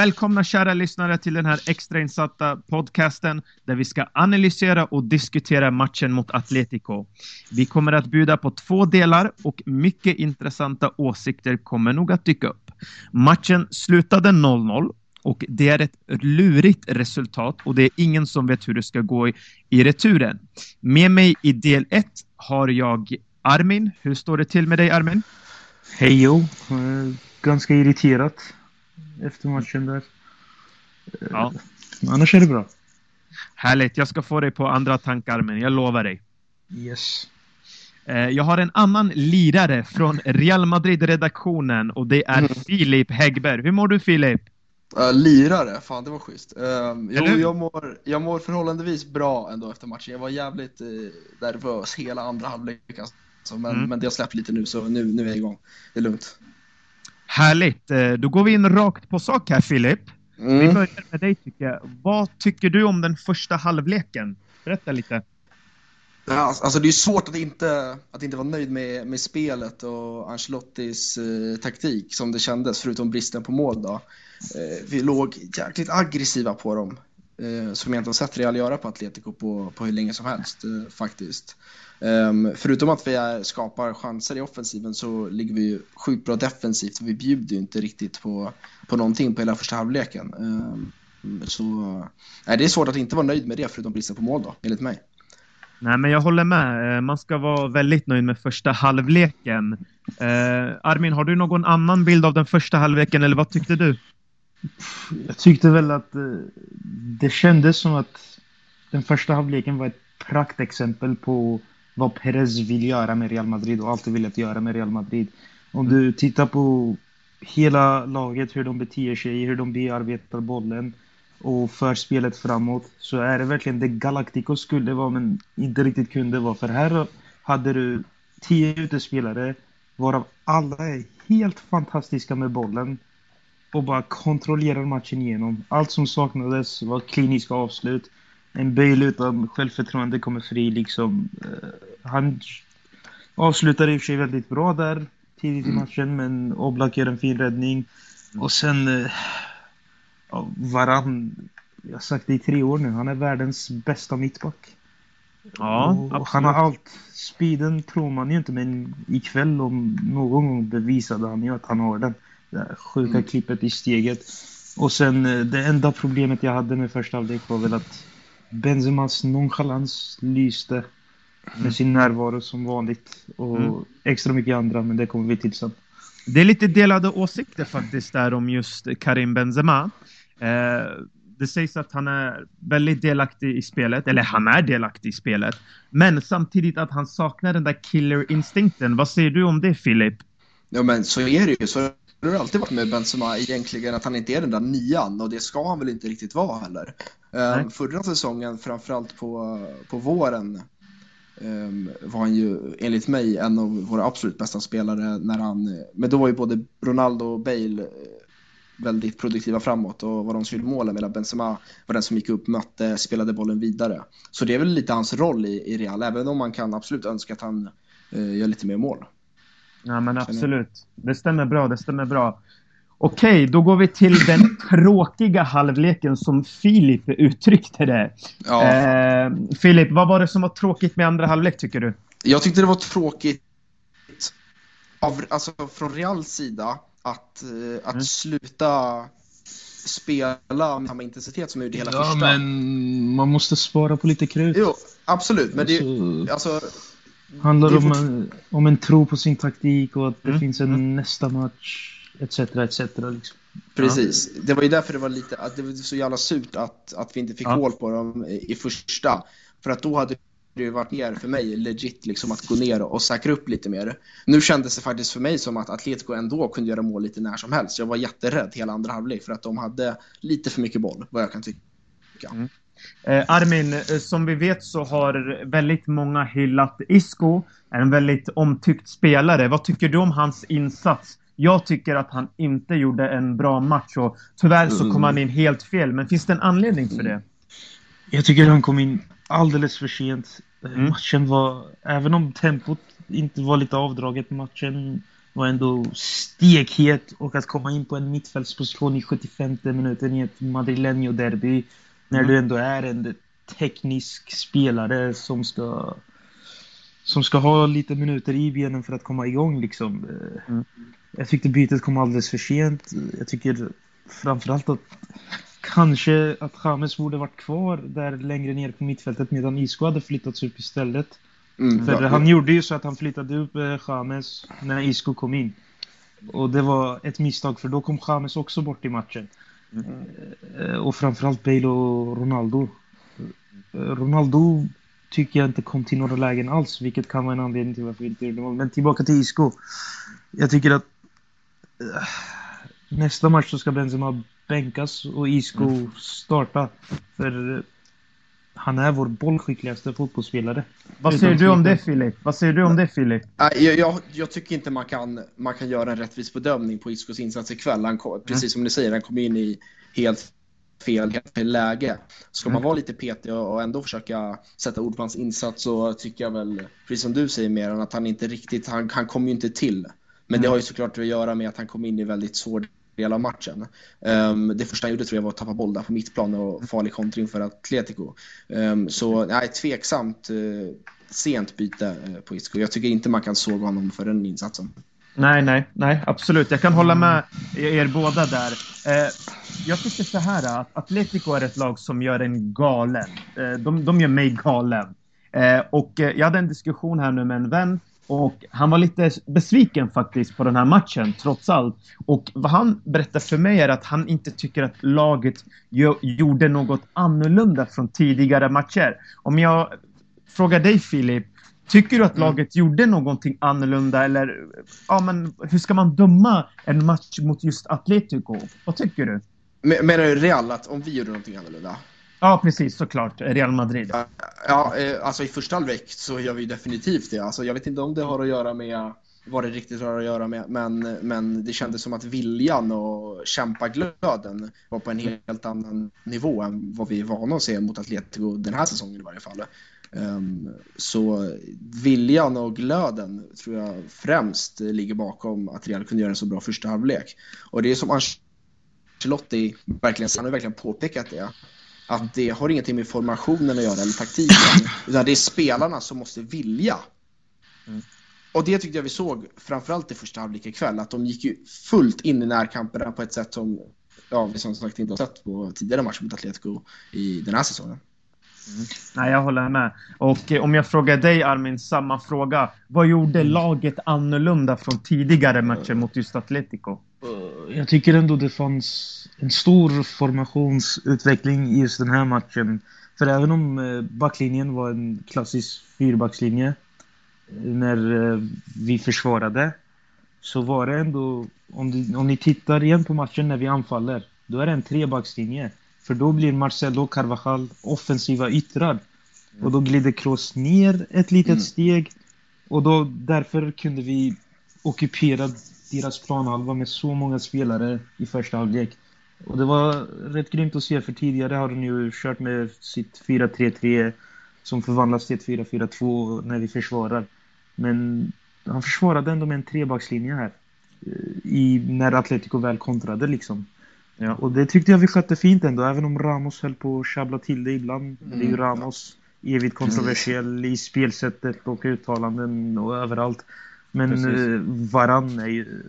Välkomna kära lyssnare till den här extrainsatta podcasten där vi ska analysera och diskutera matchen mot Atletico. Vi kommer att bjuda på två delar och mycket intressanta åsikter kommer nog att dyka upp. Matchen slutade 0-0 och det är ett lurigt resultat och det är ingen som vet hur det ska gå i, i returen. Med mig i del 1 har jag Armin. Hur står det till med dig Armin? Hej jo, eh, ganska irriterat efter matchen där. Ja. Men annars är det bra. Härligt, jag ska få dig på andra tankar men jag lovar dig. Yes. Eh, Jag har en annan lirare från Real Madrid-redaktionen och det är Mm. Filip Häggberg. Hur mår du Filip? Uh, lirare, fan det var schysst. Um, jo, jag mår, jag mår förhållandevis bra ändå efter matchen. Jag var jävligt eh, nervös hela andra halvlek. Alltså, men, Mm. men det har släppt lite nu så nu, nu är jag igång. Det är lugnt. Härligt, Eh, då går vi in rakt på sak här Filip. Vi Mm. börjar med dig tycker jag. Vad tycker du om den första halvleken? Berätta lite. Ja, alltså det är svårt att inte, att inte vara nöjd med, med spelet och Ancelottis eh, taktik som det kändes, förutom bristen på mål då. Eh, vi låg jäkligt aggressiva på dem, Eh, som jag inte har sett Real göra på Atletico på, på hur länge som helst eh, faktiskt. Ehm, förutom att vi är, skapar chanser i offensiven så ligger vi sjukt bra defensivt. Vi bjuder ju inte riktigt på, på någonting på hela första halvleken. Ehm, så nej, det är svårt att inte vara nöjd med det förutom bristen på mål då, enligt mig. Nej, men jag håller med. Man ska vara väldigt nöjd med första halvleken. Armin, har du någon annan bild av den första halvleken eller vad tyckte du? Jag tyckte väl att eh, det kändes som att den första halvleken var ett praktexempel på vad Perez vill göra med Real Madrid och alltid velat göra med Real Madrid. Om du tittar på hela laget, hur de beter sig, hur de bearbetar bollen och för spelet framåt så är det verkligen det Galacticos skulle vara men inte riktigt kunde vara. För här hade du tio utespelare varav alla är helt fantastiska med bollen och bara kontrollerar matchen igenom. Allt som saknades var kliniska avslut. En Bale utan självförtroende kommer fri liksom. Eh, han avslutade i och för sig väldigt bra där tidigt i Mm. matchen men Oblak gör en fin räddning. Och sen eh, ja, Varann, jag har sagt det i tre år nu, han är världens bästa mittback. Ja, och han har allt. Speeden tror man ju inte men ikväll om någon gång bevisade han ju att han har den. Det sjuka Mm. klippet i steget. Och sen eh, det enda problemet jag hade med första halvlek var väl att Benzemas nonchalans lyste med sin närvaro som vanligt. Och Mm. extra mycket andra, men det kommer vi till sen. Det är lite delade åsikter faktiskt där om just Karim Benzema. Eh, det sägs att han är väldigt delaktig i spelet, eller han är delaktig i spelet. Men samtidigt att han saknar den där killer-instinkten. Vad säger du om det Filip? Ja men så är det ju. Så har det alltid varit med Benzema egentligen, att han inte är den där nian och det ska han väl inte riktigt vara heller. Um, förra säsongen, framförallt på, på våren, um, var han ju enligt mig en av våra absolut bästa spelare när han, men då var ju både Ronaldo och Bale eh, väldigt produktiva framåt och var de som gjorde målen medan Benzema var den som gick upp, mötte, spelade bollen vidare. Så det är väl lite hans roll i, i Real, även om man kan absolut önska att han eh, gör lite mer mål. Ja men absolut. Det stämmer bra, det stämmer bra. Okej, då går vi till den tråkiga halvleken som Filip uttryckte det. Ja. Eh, Filip, vad var det som var tråkigt med andra halvlek tycker du? Jag tyckte det var tråkigt av, alltså, från Reals sida att, eh, att Mm. sluta spela med samma intensitet som vi gjorde hela Ja, första. men man måste spara på lite krut. Jo, absolut. Men det, Så- alltså, handlar det är om, en, om en tro på sin taktik och att det Mm, finns en mm. nästa match etc. etc. Liksom. precis. Det var ju därför det var lite, att det var så jävla surt att, att vi inte fick Ja. hål på dem i, i första. För att då hade det varit mer för mig legit liksom att gå ner och säkra upp lite mer. Nu kändes det faktiskt för mig som att Atletico ändå kunde göra mål lite när som helst. Jag var jätterädd hela andra halvlek för att de hade lite för mycket boll, vad jag kan tycka. Eh, Armin, eh, som vi vet så har väldigt många hyllat Isco. Är en väldigt omtyckt spelare. Vad tycker du om hans insats? Jag tycker att han inte gjorde en bra match och tyvärr så kom Mm. han in helt fel. Men finns det en anledning för det? Jag tycker han kom in alldeles för sent. Eh, Mm. Matchen var, även om tempot inte var lite avdraget, matchen var ändå stekhet och att komma in på en mittfältsposition i 75 minuten i ett Madrileño-derby när mm. du ändå är en teknisk spelare som ska som ska ha lite minuter i benen för att komma igång liksom. Mm. Jag tyckte bytet kom alldeles för sent. Jag tycker framförallt att kanske att James borde varit kvar där längre ner på mittfältet medan Isco hade flyttats upp istället. Mm, För ja, han ja. gjorde ju så att han flyttade upp eh, James när Isco kom in. Och det var ett misstag för då kom James också bort i matchen. Mm. Eh, och framförallt Bale och Ronaldo. Eh, Ronaldo tycker jag inte kom till några lägen alls, vilket kan vara en anledning till varför vi inte gjorde mål. Men tillbaka till Isco. Jag tycker att nästa match så ska Benzema bänkas och Isco mm. starta. För han är vår bollskickligaste fotbollsspelare. Vad säger du om det Filip? Vad säger du om det Filip? Jag, jag, jag, tycker inte man kan, man kan göra en rättvis bedömning på Iscos insats ikväll. Han, precis mm. som ni säger, han kom in i helt fel, helt fel läge. Ska mm. man vara lite petig och ändå försöka sätta ord på hans insats så tycker jag väl, precis som du säger mer att han inte riktigt, han, han kom ju inte till. Men mm. det har ju såklart att göra med att han kom in i väldigt svår del av matchen. Um, det första han gjorde tror jag var att tappa boll där på mittplan och farlig kontring för Atletico. Um, så nej, tveksamt uh, sent byte uh, på Isco. Jag tycker inte man kan såga honom för den insatsen. Nej, nej, nej, absolut. Jag kan hålla med er båda där. Eh, jag tycker så här att Atletico är ett lag som gör en galen. Eh, de, de gör mig galen. Eh, och jag hade en diskussion här nu med en vän och han var lite besviken faktiskt på den här matchen, trots allt. Och vad han berättade för mig är att han inte tycker att laget gjorde något annorlunda från tidigare matcher. Om jag frågar dig Filip, tycker du att mm. laget gjorde någonting annorlunda eller ja, men hur ska man döma en match mot just Atletico? Vad tycker du? Menar du Real, att om vi gjorde någonting annorlunda? Ja, precis. Såklart. Real Madrid. Ja, eh, alltså i första halvlek så gör vi definitivt det. Alltså, jag vet inte om det har att göra med vad det riktigt har att göra med, men, men det kändes som att viljan och kämpaglöden var på en helt annan nivå än vad vi är vana att se mot Atletico den här säsongen i varje fall. Um, så viljan och glöden tror jag främst ligger bakom att Real kunde göra en så bra första halvlek. Och det är som Ancelotti verkligen, han har verkligen påpekat det att det har ingenting med formationen att göra eller taktiken. Utan det är spelarna som måste vilja. Mm. Och det tyckte jag vi såg framförallt i första halvlek ikväll. Att de gick ju fullt in i närkamperna på ett sätt som ja, vi som sagt inte har sett på tidigare matcher mot Atletico i den här säsongen. Mm. Nej, jag håller med. Och eh, om jag frågar dig Armin, samma fråga. Vad gjorde mm. laget annorlunda från tidigare matcher mot just Atletico? Eh, jag tycker ändå det fanns en stor formationsutveckling i just den här matchen. För även om eh, backlinjen var en klassisk fyrbackslinje eh, när vi försvarade så var det ändå, om, du, om ni tittar igen på matchen när vi anfaller, då är det en trebackslinje. För då blir Marcelo Carvajal offensiva yttrar. Och då glider Kroos ner ett litet mm. steg. Och då, därför kunde vi ockupera deras planhalva med så många spelare i första halvlek. Och det var rätt grymt att se för tidigare har de ju kört med sitt 4-3-3 som förvandlas till ett 4-4-2 när vi försvarar. Men han försvarade ändå med en trebackslinje här. Eh, I, när Atletico väl kontrade liksom. Ja, och det tyckte jag vi skötte fint ändå, även om Ramos höll på att sjabbla till det ibland. Mm. Det är ju mm. Ramos, evigt kontroversiell mm. i spelsättet och uttalanden och överallt. Men eh, Varann är ju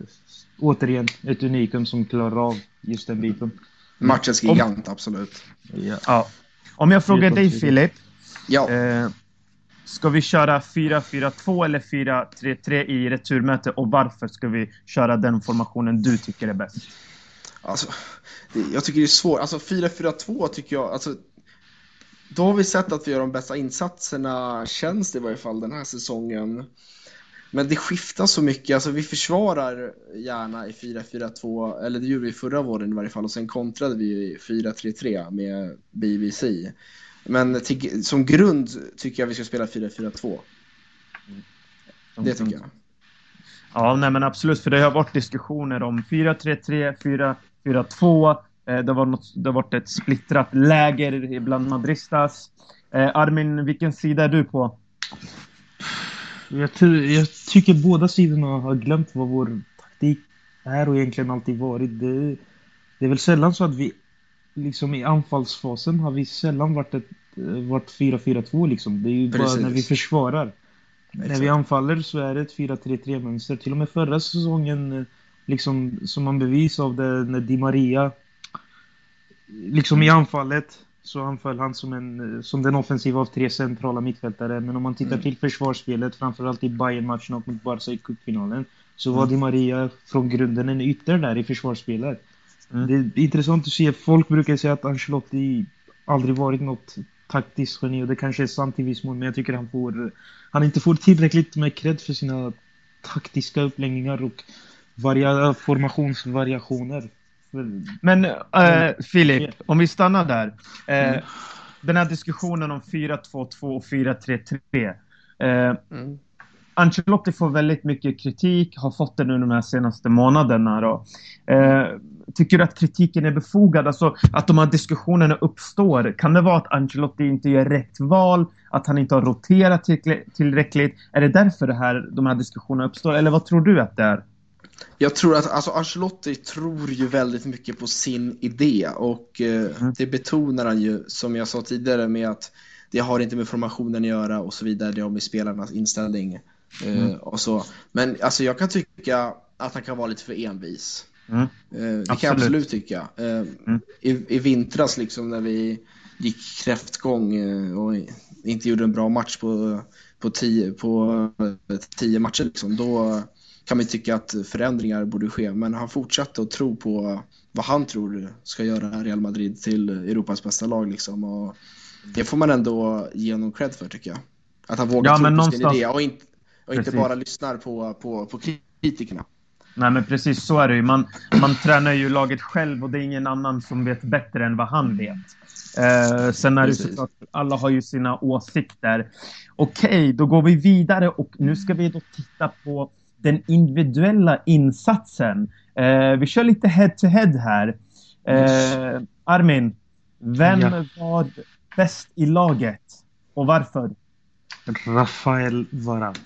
återigen ett unikum som klarar av just den biten. Matchens gigant, Om... absolut. Ja. ja. Om jag frågar dig Filip. Ja. Eh, ska vi köra 4-4-2 eller 4-3-3 i returmöte och varför ska vi köra den formationen du tycker är bäst? Alltså, jag tycker det är svårt. Alltså 4-4-2 tycker jag, alltså då har vi sett att vi gör de bästa insatserna, känns det i varje fall den här säsongen. Men det skiftar så mycket, alltså vi försvarar gärna i 4-4-2, eller det gjorde vi förra våren i varje fall, och sen kontrade vi i 4-3-3 med BBC. Men till, som grund tycker jag vi ska spela 4-4-2. Mm. Det tycker jag. Ja, nej men absolut, för det har varit diskussioner om 4-3-3, 4-4-2. Eh, det, var något, det har varit ett splittrat läger bland Madristas. Eh, Armin, vilken sida är du på? Jag, tror, jag tycker båda sidorna har glömt vad vår taktik är och egentligen alltid varit. Det, det är väl sällan så att vi liksom i anfallsfasen har vi sällan varit ett varit 4-4-2 liksom. Det är ju Precis. bara när vi försvarar. Exakt. När vi anfaller så är det ett 4-3-3 mönster. Till och med förra säsongen liksom som man bevis av det när Di Maria liksom i anfallet så anföll han som, en, som den offensiva av tre centrala mittfältare. Men om man tittar mm. till försvarsspelet, framförallt i Bayern-matchen och mot Barca i cupfinalen, så var mm. Di Maria från grunden en ytter där i försvarsspelet. Mm. Det är intressant att se. Folk brukar säga att Ancelotti aldrig varit något taktiskt geni och det kanske är sant i viss mån, men jag tycker han får han inte får tillräckligt med cred för sina taktiska uppläggningar och varia, formationsvariationer. Men äh, Filip, om vi stannar där. Mm. Den här diskussionen om 4-2-2 och 4-3-3. Eh, mm. Ancelotti får väldigt mycket kritik, har fått det nu de här senaste månaderna. Då. Eh, tycker du att kritiken är befogad? Alltså att de här diskussionerna uppstår. Kan det vara att Ancelotti inte gör rätt val? Att han inte har roterat tillräckligt? Är det därför det här, de här diskussionerna uppstår? Eller vad tror du att det är? Jag tror att alltså Ancelotti tror ju väldigt mycket på sin idé och eh, mm. det betonar han ju som jag sa tidigare med att det har inte med formationen att göra och så vidare, det har med spelarnas inställning eh, mm. och så. Men alltså jag kan tycka att han kan vara lite för envis. Mm. Eh, det absolut. kan jag absolut tycka. Mm. i, I vintras liksom när vi gick kräftgång och inte gjorde en bra match på, på, tio, på tio matcher liksom, då kan man tycka att förändringar borde ske. Men han fortsatte att tro på vad han tror ska göra Real Madrid till Europas bästa lag. Liksom. Och det får man ändå ge honom cred för tycker jag. Att han vågar ja, tro på någonstans... sin idé och inte, och inte bara lyssnar på, på, på kritikerna. Nej men precis så är det ju. Man, man tränar ju laget själv och det är ingen annan som vet bättre än vad han vet. Eh, sen är det så att alla har ju sina åsikter. Okej, okay, då går vi vidare och nu ska vi då titta på den individuella insatsen. Eh, vi kör lite head-to-head här. Eh, Armin, vem ja. var bäst i laget och varför? Rafael Varane.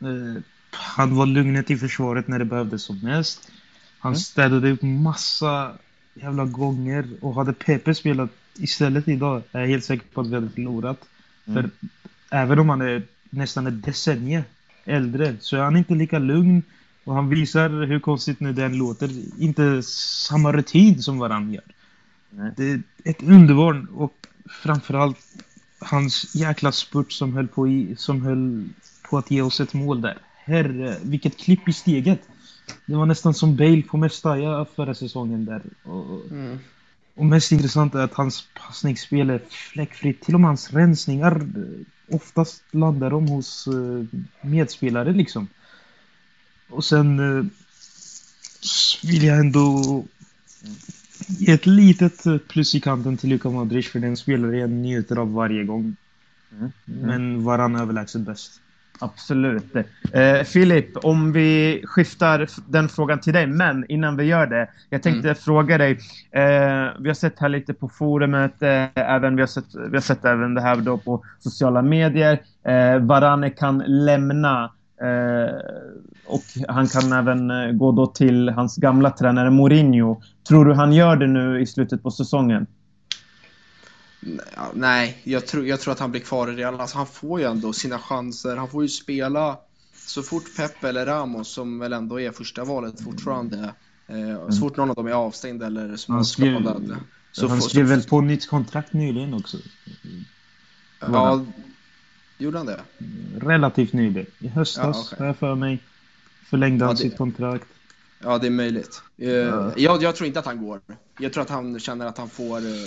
Eh, han var lugnet i försvaret när det behövdes som mest. Han mm. städade upp massa jävla gånger och hade Pepe spelat istället idag är jag helt säker på att vi hade förlorat. Mm. För även om han är nästan ett decennium äldre så är han inte lika lugn och han visar, hur konstigt nu den låter, inte samma rutin som vad han gör. Det är ett underbarn och framförallt hans jäkla spurt som höll på, i, som höll på att ge oss ett mål där. Herre, vilket klipp i steget. Det var nästan som Bale på Mestalla förra säsongen där. Och, mm. och mest intressant är att hans passningsspel är fläckfritt. Till och med hans rensningar oftast landar de hos uh, medspelare liksom. Och sen uh, vill jag ändå ge ett litet eh, plus i kanten till Luka Modric för den spelare jag njuter av varje gång. Mm. Mm. Men varann överlägset bäst. Absolut. Eh, Filip, om vi skiftar den frågan till dig, men innan vi gör det. Jag tänkte mm. fråga dig. Eh, vi har sett här lite på forumet, eh, även, vi, har sett, vi har sett även det här då på sociala medier. Eh, Varane kan lämna eh, och han kan även eh, gå då till hans gamla tränare Mourinho. Tror du han gör det nu i slutet på säsongen? Nej, jag tror, jag tror att han blir kvar i Real. Alltså, han får ju ändå sina chanser. Han får ju spela så fort Pepe eller Ramos, som väl ändå är första valet fortfarande, eh, så fort någon av dem är avstängd eller småskadad. Så han skrev väl på nytt kontrakt nyligen också? Ja, gjorde han det? Relativt nyligen. I höstas, ja, okay. har jag för mig, förlängde han ja, det... sitt kontrakt. Ja, det är möjligt. Uh, ja. jag, jag, tror inte att han går. Jag tror att han känner att han får uh,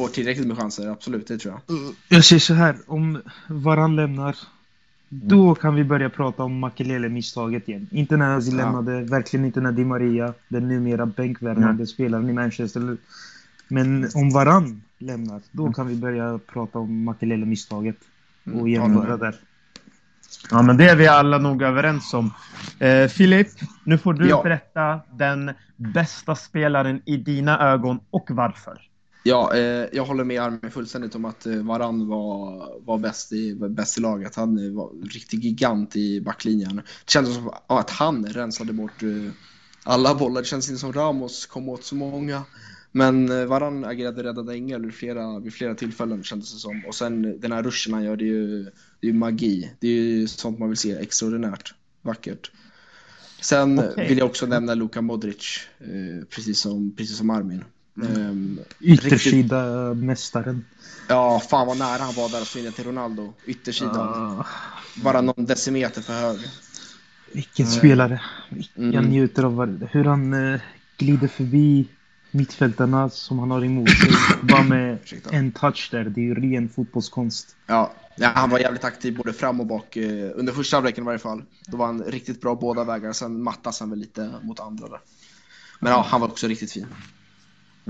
får tillräckligt med chanser, absolut, det tror jag. Jag säger så här, om Varann lämnar, då kan vi börja prata om Makelele-misstaget igen. Inte när Özil ja. lämnade, verkligen inte när Di Maria, den numera bänkvärmande mm. spelaren i Manchester. Men om Varann lämnar, då mm. kan vi börja prata om Makelele-misstaget och mm. jämföra där. Ja, men det är vi alla nog överens om. Eh, Filip, nu får du ja. berätta den bästa spelaren i dina ögon och varför. Ja, eh, jag håller med Armin fullständigt om att eh, Varann var, var bäst, i, bäst i laget. Han eh, var en riktig gigant i backlinjen. Det kändes som att han rensade bort eh, alla bollar. Det känns inte som Ramos kom åt så många. Men Varann agerade räddade ängel vid flera, vid flera tillfällen kändes det som. Och sen den här ruschen han gör, det är ju, det är ju magi. Det är ju sånt man vill se, extraordinärt vackert. Sen Okej. vill jag också nämna Luka Modric, eh, precis, som, precis som Armin. Ehm, Yttersida mästaren. Ja, fan vad nära han var där att springa till Ronaldo. Yttersidan. Ah, Bara någon decimeter för hög. vilken Nej. spelare. Jag Mm. njuter av hur han eh, glider förbi mittfältarna som han har emot sig. Bara med Ursäkta. en touch där. Det är ju ren fotbollskonst. Ja, ja, han var jävligt aktiv både fram och bak. eh, Under första halvleken i varje fall. Då var han riktigt bra båda vägar. Sen mattas han väl lite mot andra där. Men ja, han var också riktigt fin.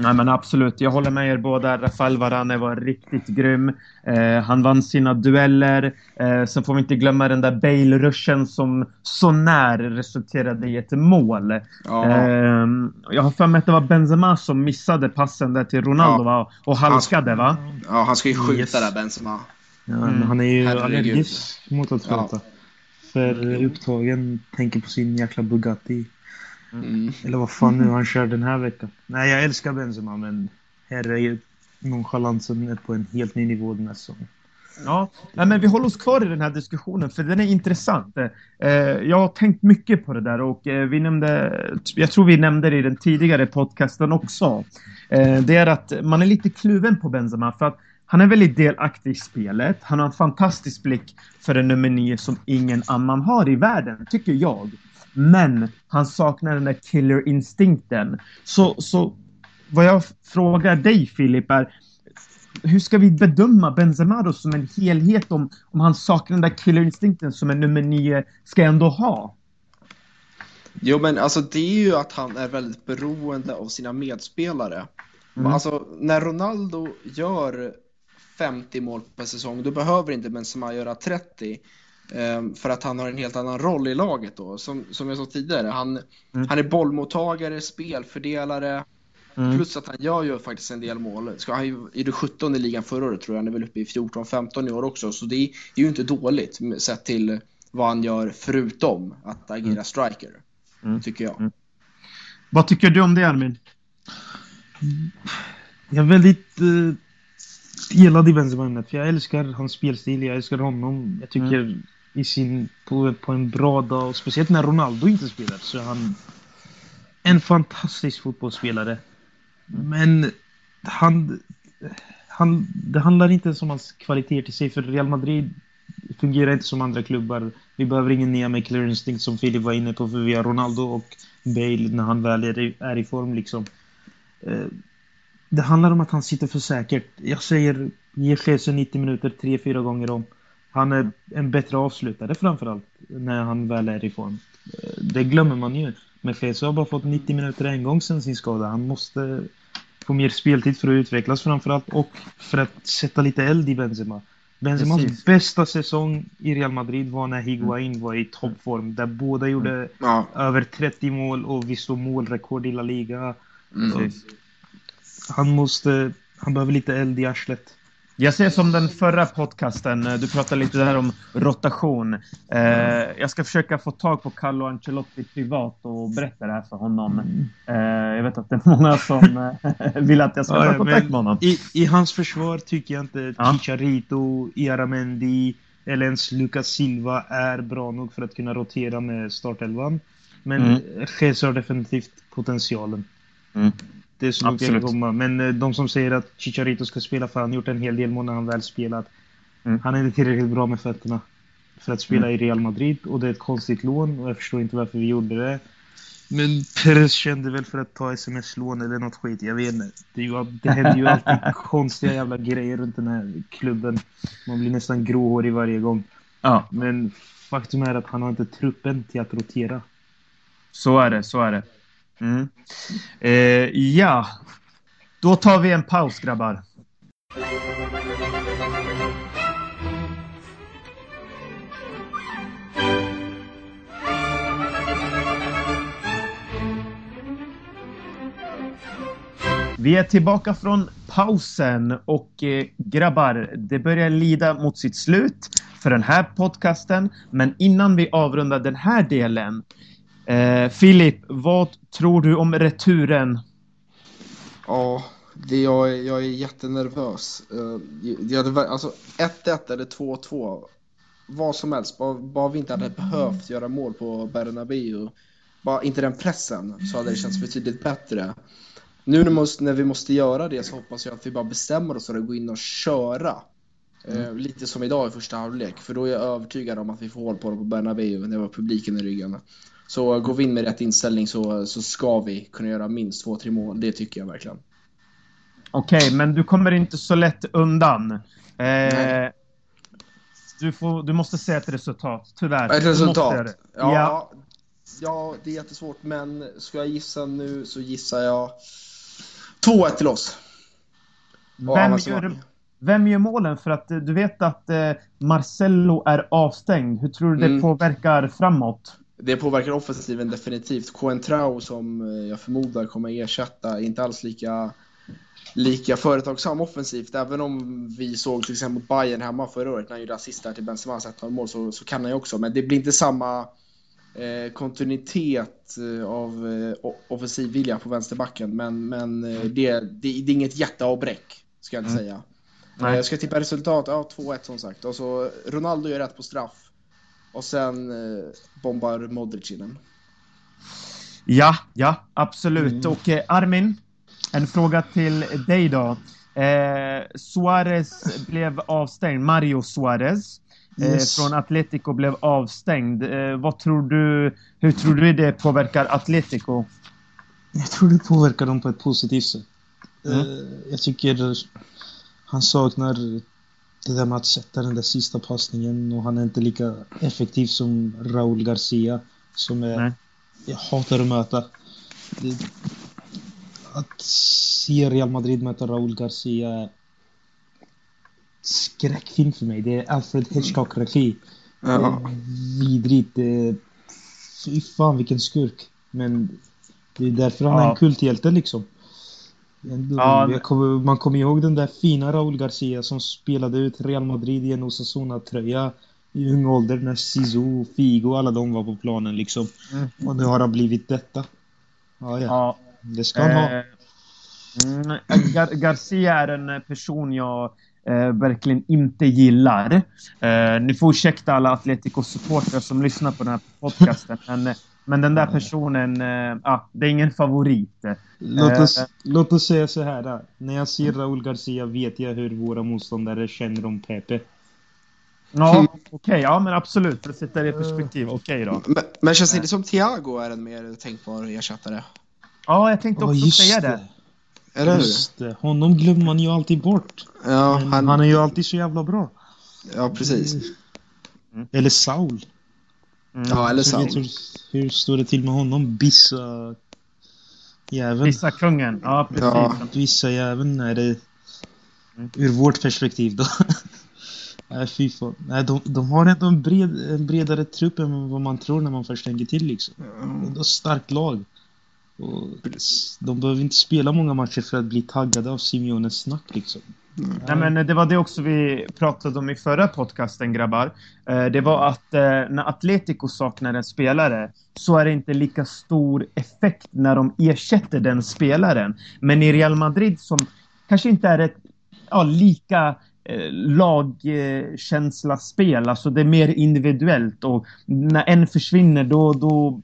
Nej men absolut, jag håller med er båda. Rafael Varane var riktigt grym. Eh, han vann sina dueller. Eh, sen får vi inte glömma den där Bale-ruschen som så när resulterade i ett mål. Ja, Eh, jag har för mig att det var Benzema som missade passen där till Ronaldo Ja. va? Och halkade va? ja han ska ju skjuta Yes. där Benzema. Ja, Mm. men han är ju allergisk mot att Ja. skjuta. För upptagen tänker på sin jäkla Bugatti. Mm. Eller vad fan nu han kör den här veckan. Nej, jag älskar Benzema, men här är ju nonchalansen på en helt ny nivå den här säsongen. Ja, nej, men vi håller oss kvar i den här diskussionen för den är intressant. Eh, jag har tänkt mycket på det där och eh, vi nämnde, jag tror vi nämnde det i den tidigare podcasten också. Eh, det är att man är lite kluven på Benzema för att han är väldigt delaktig i spelet. Han har en fantastisk blick för en nummer nio som ingen annan har i världen, tycker jag. Men han saknar den där killer-instinkten. Så, så vad jag frågar dig Filip är, hur ska vi bedöma Benzema då som en helhet om, om han saknar den där killerinstinkten som en nummer nio ska ändå ha? Jo, men alltså det är ju att han är väldigt beroende av sina medspelare. Mm. Alltså, när Ronaldo gör 50 mål per säsong, då behöver inte Benzema göra 30. Ehm, för att han har en helt annan roll i laget då. Som, som jag sa tidigare, han, Mm. han är bollmottagare, spelfördelare. Mm. Plus att han gör ju faktiskt en del mål. Ska han ju, är du 17 i ligan förra året tror jag, han är väl uppe i 14-15 i år också. Så det är, är ju inte dåligt sett till vad han gör förutom att agera Mm. striker. Mm. Tycker jag. Mm. Vad tycker du om det Armin? Jag är väldigt uh, delad i Benzema-ämnet, för jag älskar hans spelstil, jag älskar honom. Jag tycker i sin, på, på en bra dag, och speciellt när Ronaldo inte spelar, så är han en fantastisk fotbollsspelare. Men han, han, det handlar inte ens om hans kvaliteter till sig, för Real Madrid fungerar inte som andra klubbar. Vi behöver ingen nya med clear instinct som Filip var inne på, för vi har Ronaldo och Bale när han väl är i, är i form liksom. Eh, det handlar om att han sitter för säkert. Jag säger ge Chelsea 90 minuter tre, fyra gånger om. Han är en bättre avslutare framförallt när han väl är i form. Det glömmer man ju. Men Jesus har bara fått 90 minuter en gång sedan sin skada. Han måste få mer speltid för att utvecklas framförallt och för att sätta lite eld i Benzema. Benzemas Precis. bästa säng i Real Madrid var när Higuain var i toppform. Där båda gjorde Ja. över 30 mål och vi slog målrekord i La Liga. Mm. Han måste... Han behöver lite eld i arslet. Jag ser som den förra podcasten, eh, du pratade lite där om rotation. Eh, jag ska försöka få tag på Carlo Ancelotti privat och berätta det här för honom. Eh, jag vet att det är många som eh, vill att jag ska ta ja, kontakt med honom. I, I hans försvar tycker jag inte Ja. Chicharito, Iaramendi eller ens Lucas Silva är bra nog för att kunna rotera med startelvan. Men Mm. Jesus har definitivt potentialen. Mm. Det är så långt jag kan komma. Men eh, de som säger att Chicharito ska spela för han har gjort en hel del mål när han väl spelat. Mm. Han är inte tillräckligt bra med fötterna för att spela i Real Madrid och det är ett konstigt lån och jag förstår inte varför vi gjorde det. Men Perez kände väl för att ta sms-lån eller något skit, jag vet inte. Det, ju, det händer ju alltid konstiga jävla grejer runt den här klubben. Man blir nästan gråhårig varje gång. Ja, Men faktum är att han har inte truppen till att rotera. så är det, så är det. Mm. Eh, ja, då tar vi en paus grabbar. Vi är tillbaka från pausen och eh, grabbar, det börjar lida mot sitt slut för den här podcasten. Men innan vi avrundar den här delen, eh, Filip, vad tror du om returen? Ja, det, jag, är- jag är jättenervös. Uh, jag hade, alltså 1-1 eller 2-2, vad som helst, bara, bara vi inte hade behövt göra mål på Bernabéu, bara inte den pressen, så hade det känts betydligt bättre. Nu när, vi måste göra det så hoppas jag att vi bara bestämmer oss för att gå in och köra. Eh, lite som idag i första halvlek, för då är jag övertygad om att vi får hål på dem på Bernabéu när vi har publiken i ryggen. Så går vi in med rätt inställning så, så ska vi kunna göra minst två, tre mål, det tycker jag verkligen. Okej, men du kommer inte så lätt undan. Eh, du, får, du måste säga ett resultat, tyvärr. Ett resultat? Ja, Ja. ja. det är jättesvårt, men ska jag gissa nu så gissar jag 2-1 till oss. Och Vem gör, vem gör målen? För att eh, du vet att eh, Marcello är avstängd. Hur tror du det Mm. påverkar framåt? Det påverkar offensiven definitivt. Coentrao som eh, jag förmodar kommer ersätta är inte alls lika, lika företagsam offensivt. Även om vi såg till exempel mot Bayern hemma förra året när han gjorde assist där till Benzemas 1 mål så, så kan han ju också. Men det blir inte samma eh, kontinuitet eh, av eh, offensiv vilja på vänsterbacken. Men, men eh, det, det, det är inget jätteavbräck ska jag inte Mm. säga. Nej. Jag ska tippa resultat, ja 2-1 som sagt. Och så Ronaldo gör rätt på straff. Och sen eh, bombar Modric in den. Ja, ja, absolut. Mm. Och eh, Armin, en fråga till dig då. Eh, Suarez blev avstängd, Mario Suarez. Eh, Yes. från Atletico blev avstängd. Eh, vad tror du, hur tror du det påverkar Atletico? Jag tror det påverkar dem på ett positivt sätt. Mm. Eh, Jag tycker han saknar det där med att sätta den där sista passningen och han är inte lika effektiv som Raúl Garcia som är, Nej. jag hatar att möta. Det, att se Real Madrid möta Raúl Garcia är skräckfilm för mig. Det är Alfred Hitchcock-regi. Är vidrigt. Det är, fy fan vilken skurk. Men det är därför han är Ja. en kulthjälte liksom. Ja, jag kommer, man kommer ihåg den där fina Raúl Garcia som spelade ut Real Madrid i en Osasuna-tröja i ung ålder när Zizou, Figo, alla de var på planen liksom. Mm. Och nu har han blivit detta. Ja, ja. Ja, Det ska han ha. Eh, mm, Gar Garcia är en person jag eh, verkligen inte gillar. Eh, ni får ursäkta alla Atletico-supportrar som lyssnar på den här podcasten. men, men den där personen, eh, ah, det är ingen favorit. Låt eh, oss, låt oss säga så här. Då. När jag ser Raúl Garcia vet jag hur våra motståndare känner om Pepe. Ja, okej, ja men absolut. För att sätta det i perspektiv, okej då. Men, men känns det inte som Thiago är en mer tänkbar ersättare? Ja, jag tänkte Ja, också säga det. Eller hur? Just det. Honom glömmer man ju alltid bort. Ja, han, han är ju alltid så jävla bra. ja, precis. Mm. Eller Saul. Mm. Ja, eller Så vet Saul. hur, hur står det till med honom? Bissa jäveln. Vissa kungen, ja precis. Ja. Bissa jäveln är det Mm. ur vårt perspektiv då. Nej fy fan. Nej, de, de har ändå en, bred, en bredare trupp än vad man tror när man först tänker till liksom. Ändå starkt lag. Och de behöver inte spela många matcher för att bli taggade av Simeones snack liksom. Mm. Nej, men det var det också vi pratade om i förra podcasten, grabbar. Eh, det var att eh, när Atletico saknar en spelare så är det inte lika stor effekt när de ersätter den spelaren. Men i Real Madrid som kanske inte är ett ja, lika eh, lagkänsla-spel, alltså det är mer individuellt och när en försvinner då, då-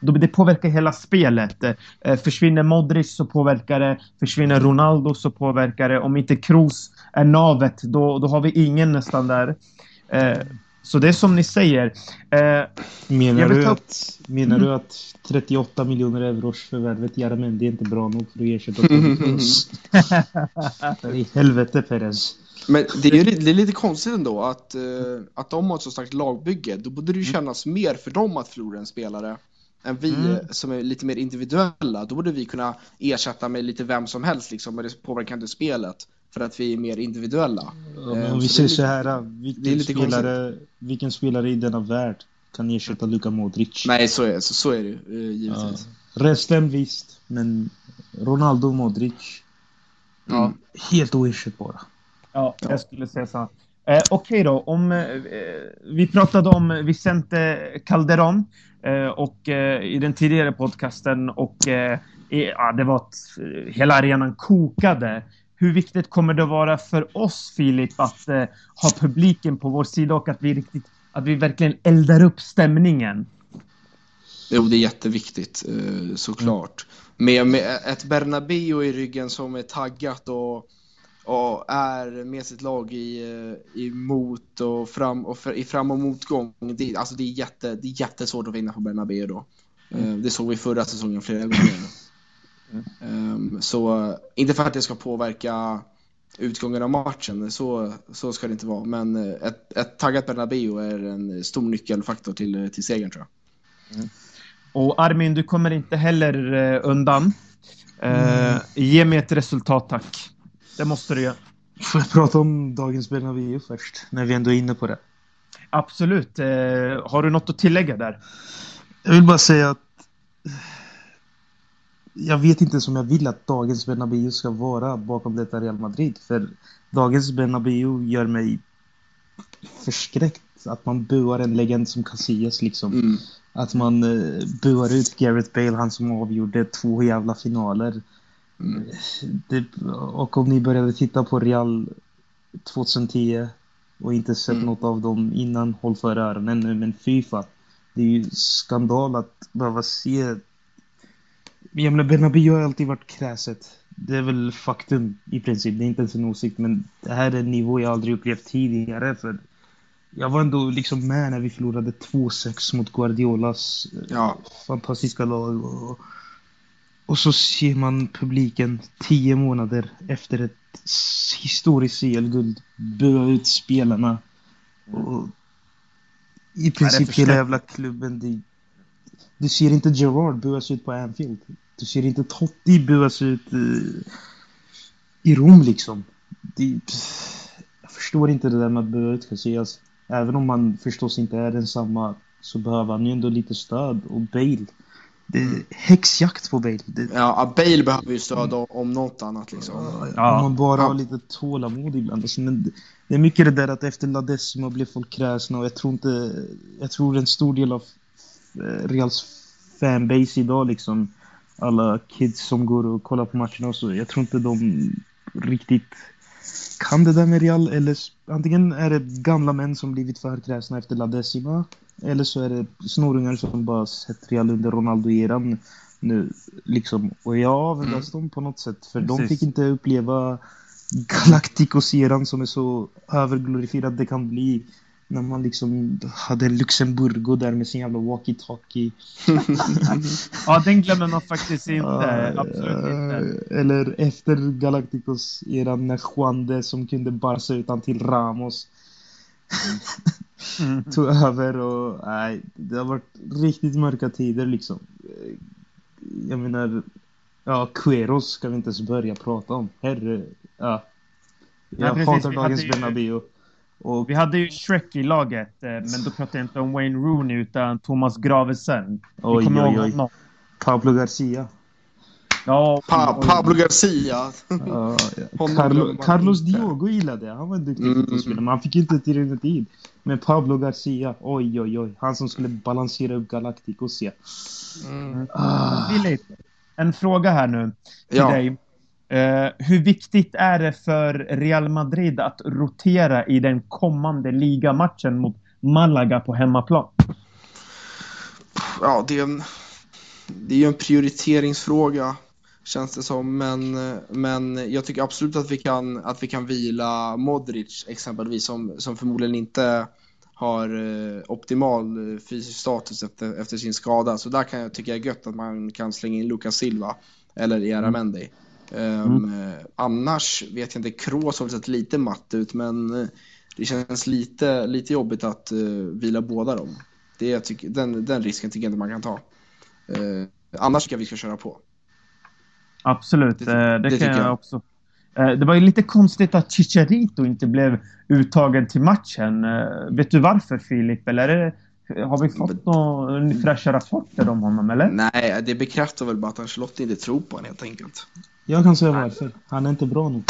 det påverkar hela spelet. Eh, försvinner Modric så påverkar det. Försvinner Ronaldo så påverkar det. Om inte Kroos är navet, då, då har vi ingen nästan där. Eh, så det är som ni säger. Eh, Menar, du ta- att, menar du att 38 miljoner euros förvärvet Jaramendi är inte bra nog för att ersätta Kroos? I helvete Perez. Men det är ju det är lite konstigt ändå att, att de har ett så starkt lagbygge. Då borde det ju kännas mer för dem att förlora en spelare än vi Mm. eh, som är lite mer individuella. Då borde vi kunna ersätta med lite vem som helst liksom, men det påverkar inte spelet för att vi är mer individuella. Ja, Eh, om vi säger så här, vilken, är lite spelare, vilken spelare i denna värld kan ersätta Luka Modric? Nej, så är, så, så är det ju eh, Ja. givetvis. Resten visst, men Ronaldo och Modric. Ja. Helt oersättbara. Ja, jag skulle säga så. Eh, Okej då, om, eh, eh vi pratade om Vicente Calderon eh, och eh, i den tidigare podcasten och eh, ja, det var att eh, hela arenan kokade. Hur viktigt kommer det vara för oss, Filip, att eh, ha publiken på vår sida och att vi, riktigt, att vi verkligen eldar upp stämningen? Jo, det är jätteviktigt eh, såklart. Med, med ett Bernabéu i ryggen som är taggat och, och är med sitt lag i, eh, i mot och fram och för, i fram och motgång. Det, alltså det, är jätte, det är jättesvårt att vinna på Bernabéu då. Eh, Det såg vi förra säsongen flera gånger. Um, så inte för att det ska påverka utgången av matchen, så, så ska det inte vara. Men eh, ett, ett taggat Bernabéu är en stor nyckelfaktor till, till segern tror jag. Och Armin, du kommer inte heller eh, undan. Eh, Ge mig ett resultat, tack. Det måste du göra. Får jag prata om dagens Bernabéu först? När vi ändå är inne på det. Absolut. Eh, har du något att tillägga där? Jag vill bara säga att jag vet inte som jag vill att dagens Bernabéu ska vara bakom detta Real Madrid. För dagens Bernabéu gör mig förskräckt. Att man buar en legend som Casillas liksom. Mm. Att man uh, buar ut Gareth Bale, han som avgjorde två jävla finaler. Det, och om ni började titta på Real 2010 och inte sett Mm. något av dem innan, håll för öronen nu. Men Fifa, det är ju skandal att behöva se... Jag menar, Bernabéu har alltid varit kräset. Det är väl faktum i princip. Det är inte ens en åsikt, men det här är en nivå jag aldrig upplevt tidigare. För jag var ändå liksom med när vi förlorade 2-6 mot Guardiolas eh, Ja. fantastiska lag. Och, och så ser man publiken tio månader efter ett historiskt CL-guld bua ut spelarna. Och I princip hela jävla klubben. Det, du ser inte Gerard buas ut på Anfield. Du ser inte Totti buas ut eh, i Rom liksom. Det, jag förstår inte det där med att bua ut Casillas. Även om man förstås inte är densamma så behöver han ju ändå lite stöd. Och Bale. Det är häxjakt på Bale. Det, Ja, Bale behöver ju stöd om- om något annat liksom. Ja. Om man bara Ja. har lite tålamod ibland. Alltså, men det- är mycket det där att efter La Decima blev folk kräsna och jag tror inte... Jag tror en stor del av eh, Reals fanbase idag liksom alla kids som går och kollar på matcherna och så. Jag tror inte de riktigt kan det där med Real eller antingen är det gamla män som blivit för kräsna efter La Decima eller så är det snorungar som bara sett Real under Ronaldo-eran nu liksom. Och jag avundas dem på något sätt för de Precis. fick inte uppleva Galacticos-eran som är så överglorifierad det kan bli när man liksom hade Luxemburgo där med sin jävla walkie-talkie. Ja, den glömmer man faktiskt inte. Ja, Absolut inte. Eller efter Galacticos-eran när Juande som kunde barsa utan till Ramos Mm. tog över och nej, det har varit riktigt mörka tider liksom. Jag menar, ja, Queros ska vi inte ens börja prata om. Herre, ja. Jag precis, hatar dagens Bernabéu. Och Vi hade ju Shrek i laget, eh, men då pratar jag inte om Wayne Rooney utan Thomas Gravesen. Oj, oj, oj. honom? Pablo Garcia. Ja, Pa. Pablo Garcia. Ja, glömmer Carlo, Carlos. Diogo gillade jag. Han var en duktig Mm. fotbollsspelare, men han fick inte tillräckligt tid. Men Pablo Garcia, oj oj oj. Han som skulle balansera upp Galacticos ja. Mm. Ah, Filip, en fråga här nu till Ja. dig. Eh, hur viktigt är det för Real Madrid att rotera i den kommande ligamatchen mot Malaga på hemmaplan? ja, det är en, det är ju en prioriteringsfråga känns det som. Men, men jag tycker absolut att vi kan, att vi kan vila Modric exempelvis som, som förmodligen inte har eh, optimal eh, fysisk status efter, efter sin skada. Så där kan jag tycka är gött att man kan slänga in Lucas Silva eller Iara Mendy. Um, eh, annars vet jag inte, Kroos har väl sett lite matt ut men eh, det känns lite, lite jobbigt att eh, vila båda dem. Det jag tycker, den, den risken tycker jag inte man kan ta. Eh, annars tycker jag vi ska köra på. Absolut, Det det, det, kan jag, jag. också. Det var ju lite konstigt att Chicharito inte blev uttagen till matchen. Vet du varför Filip? Eller är det Har vi fått några fräscha rapporter om honom, eller? Nej, det bekräftar väl bara att Ancelotti inte tror på honom helt enkelt. Jag kan säga varför. Han är inte bra nog.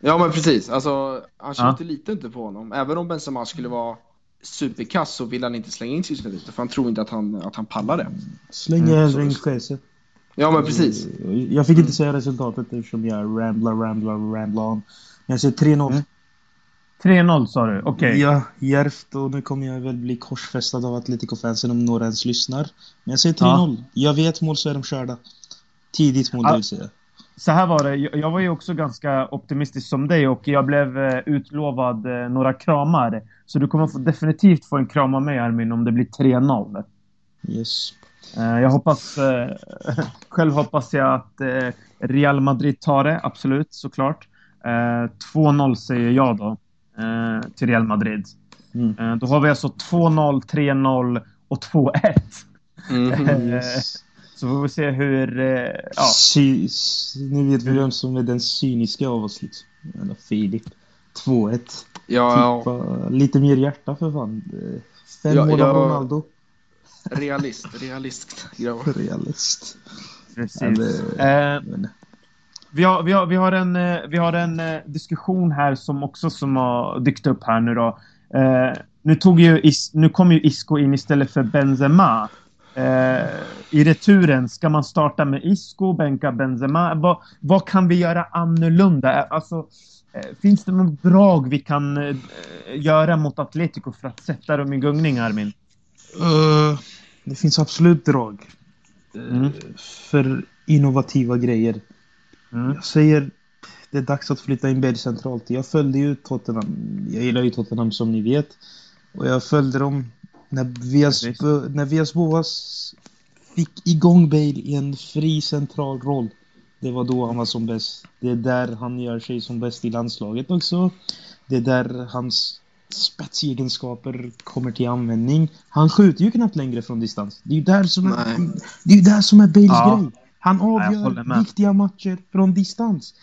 Ja, men precis. Alltså, Ancelotti ja. litar inte på honom. Även om Benzema skulle vara superkass så vill han inte slänga in Christian för han tror inte att han, att han pallar det. Släng hellre mm, in Jesse. Ja, men precis. Jag fick inte säga resultatet eftersom jag ramblar, ramblar, ramblar on. Jag säger 3-0. Mm. 3-0 sa du? Okej. Okay. Ja, järvt och nu kommer jag väl bli korsfästad av Atletico-fansen om några ens lyssnar. Men jag säger 3-0. Ja. Jag vet mål så är de körda. Tidigt mål, det vill säga. Så här var det, jag var ju också ganska optimistisk som dig och jag blev eh, utlovad eh, några kramar. Så du kommer definitivt få en kram av mig Armin om det blir 3-0. Yes. Eh, jag hoppas... Själv hoppas jag att Real Madrid tar det, absolut, såklart. 2-0 säger jag då till Real Madrid. Mm. Då har vi alltså 2-0, 3-0 och 2-1. Mm, yes. Så får vi se hur... Eh, ja. Sy, ni vet vem som är den cyniska av oss liksom. Eller Filip. 2-1. Ja, ja. Lite mer hjärta för fan. Fem ja, mål av Ronaldo. Realist, realist. Realist. Precis. Eller, eh, vi, har, vi, har, vi har en, eh, vi har en eh, diskussion här som också som har dykt upp här nu då. Eh, nu, tog ju Is, nu kom ju Isco in istället för Benzema. Eh, I returen, ska man starta med Isco, bänka Benzema? Vad, vad kan vi göra annorlunda? Alltså, eh, finns det någon drag vi kan eh, göra mot Atletico för att sätta dem i gungning, Armin? Uh, det finns absolut drag. Mm. För innovativa grejer. Mm. Jag säger det är dags att flytta in Bale centralt. Jag följde ju Tottenham. Jag gillar ju Tottenham som ni vet. Och jag följde dem när Vias, när Vias Boas fick igång Bale i en fri central roll. Det var då han var som bäst. Det är där han gör sig som bäst i landslaget också. Det är där hans spetsegenskaper kommer till användning. Han skjuter ju knappt längre från distans. Det är ju där som är, det är, där som är Bales ja. grej. Han avgör viktiga matcher från distans.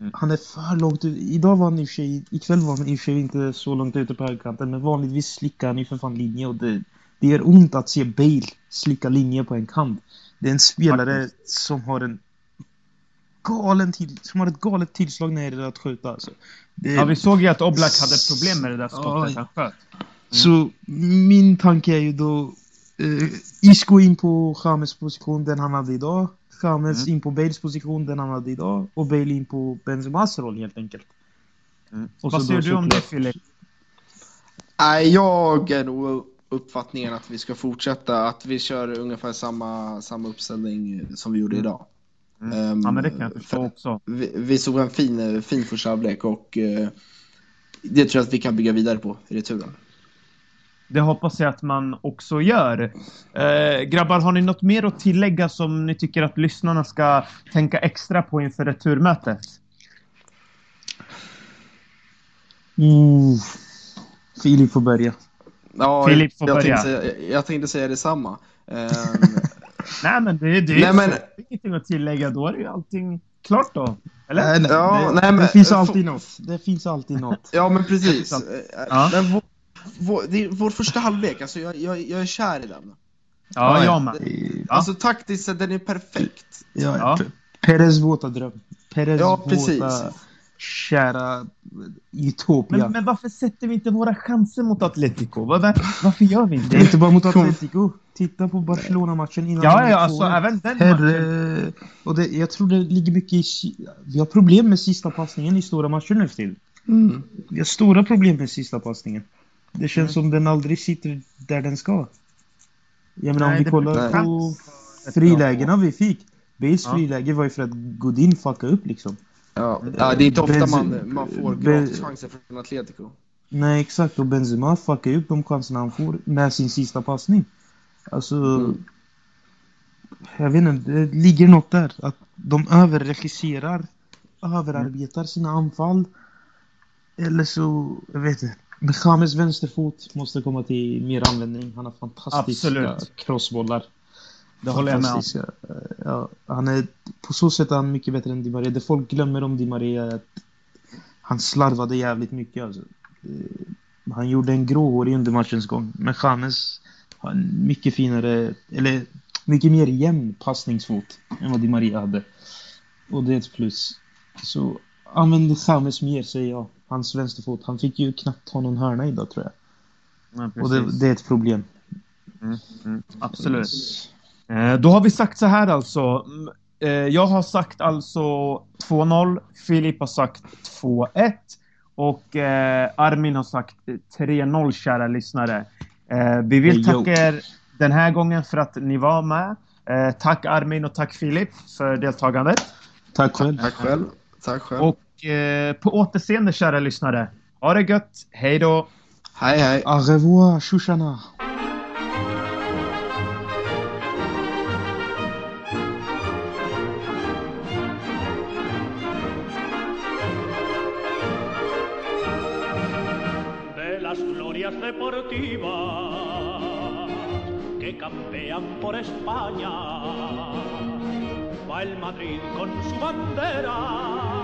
Mm. Han är för långt ut. Idag var han i och för sig, ikväll var han i och för sig inte så långt ute på högerkanten. Men vanligtvis slickar han ju för fan linje och det, det gör ont att se Bale slicka linje på en kant. Det är en spelare Faktiskt. som har en galen till, som har ett galet tillslag när det gäller att skjuta. Alltså. Det... Ja, vi såg ju att Oblak hade problem med det där skottet han sköt. Mm. Så min tanke är ju då eh, Isco in på James position, den han hade idag. James mm. in på Bales position, den han hade idag. Och Bale in på Benzemas roll helt enkelt. Mm. Vad säger du om det Filip? Nej, jag är nog uppfattningen att vi ska fortsätta, att vi kör ungefär samma, samma uppställning som vi gjorde mm. idag. Mm. Um, ja, men det kan jag förstå också. Vi, vi såg en fin, fin första halvlek och uh, det tror jag att vi kan bygga vidare på i returen. Det hoppas jag att man också gör. Eh, grabbar, har ni något mer att tillägga som ni tycker att lyssnarna ska tänka extra på inför returmötet? Mm. Filip får börja. Ja, Filip får jag, börja. Tänkte säga, jag tänkte säga detsamma. Um... nej, men det, det är men... ingenting att tillägga. Då är det ju allting klart då. Eller? Nej, nej, ja, det, nej, men, det finns alltid något. Det finns alltid något. Ja, men precis. Ja. Men vår, det är vår första halvlek, alltså jag, jag, jag är kär i den. Ja, jag med. Alltså taktiskt sett, den är perfekt. Ja, ja. Perez våta dröm. Perez ja, precis. våta kära Utopia. Men, men, varför sätter vi inte våra chanser mot Atletico? Var, varför gör vi inte det? är inte bara mot Atletico. Titta på Barcelona-matchen innan. Ja, ja, alltså även den Herre... matchen. Och det, jag tror det ligger mycket i... Vi har problem med sista passningen i stora matcher nu till. Mm. Vi har stora problem med sista passningen. Det känns mm. som den aldrig sitter där den ska. Jag menar Nej, om vi kollar på frilägena vi fick. Bales ja. friläge var ju för att Godin fuckade upp liksom. Ja, ja det är inte ofta Benz man, man får gratis chanser från Atletico. Nej exakt, och Benzema fuckar ju upp de chanserna han får med sin sista passning. Alltså... Mm. Jag vet inte, det ligger något där. Att de överregisserar, överarbetar sina anfall. Eller så, jag vet inte. Men James vänsterfot måste komma till mer användning. Han har fantastiska Absolut. crossbollar. Det håller jag med om. Ja, han är, på så sätt är han mycket bättre än Di Maria. Det folk glömmer om Di Maria är att han slarvade jävligt mycket. Alltså. Han gjorde en gråhårig under matchens gång. Men James har en mycket finare, eller mycket mer jämn passningsfot än vad Di Maria hade. Och det är ett plus. Så använd James mer säger jag. Hans vänsterfot. Han fick ju knappt ta någon hörna idag tror jag. Ja, Och det, det är ett problem. Mm, mm, absolut. Eh, då har vi sagt så här alltså. Mm, eh, jag har sagt alltså 2-0. Filip har sagt 2-1. Och eh, Armin har sagt 3-0 kära lyssnare. Eh, vi vill tacka er den här gången för att ni var med. Eh, tack Armin och tack Filip för deltagandet. Tack själv. Tack själv. Tack själv. Och eh, på återseende kära lyssnare. Ha det gött. Hej då. hej hej. Au revoir, Shoshana. deportivas que campean por España. Va el Madrid con su bandera,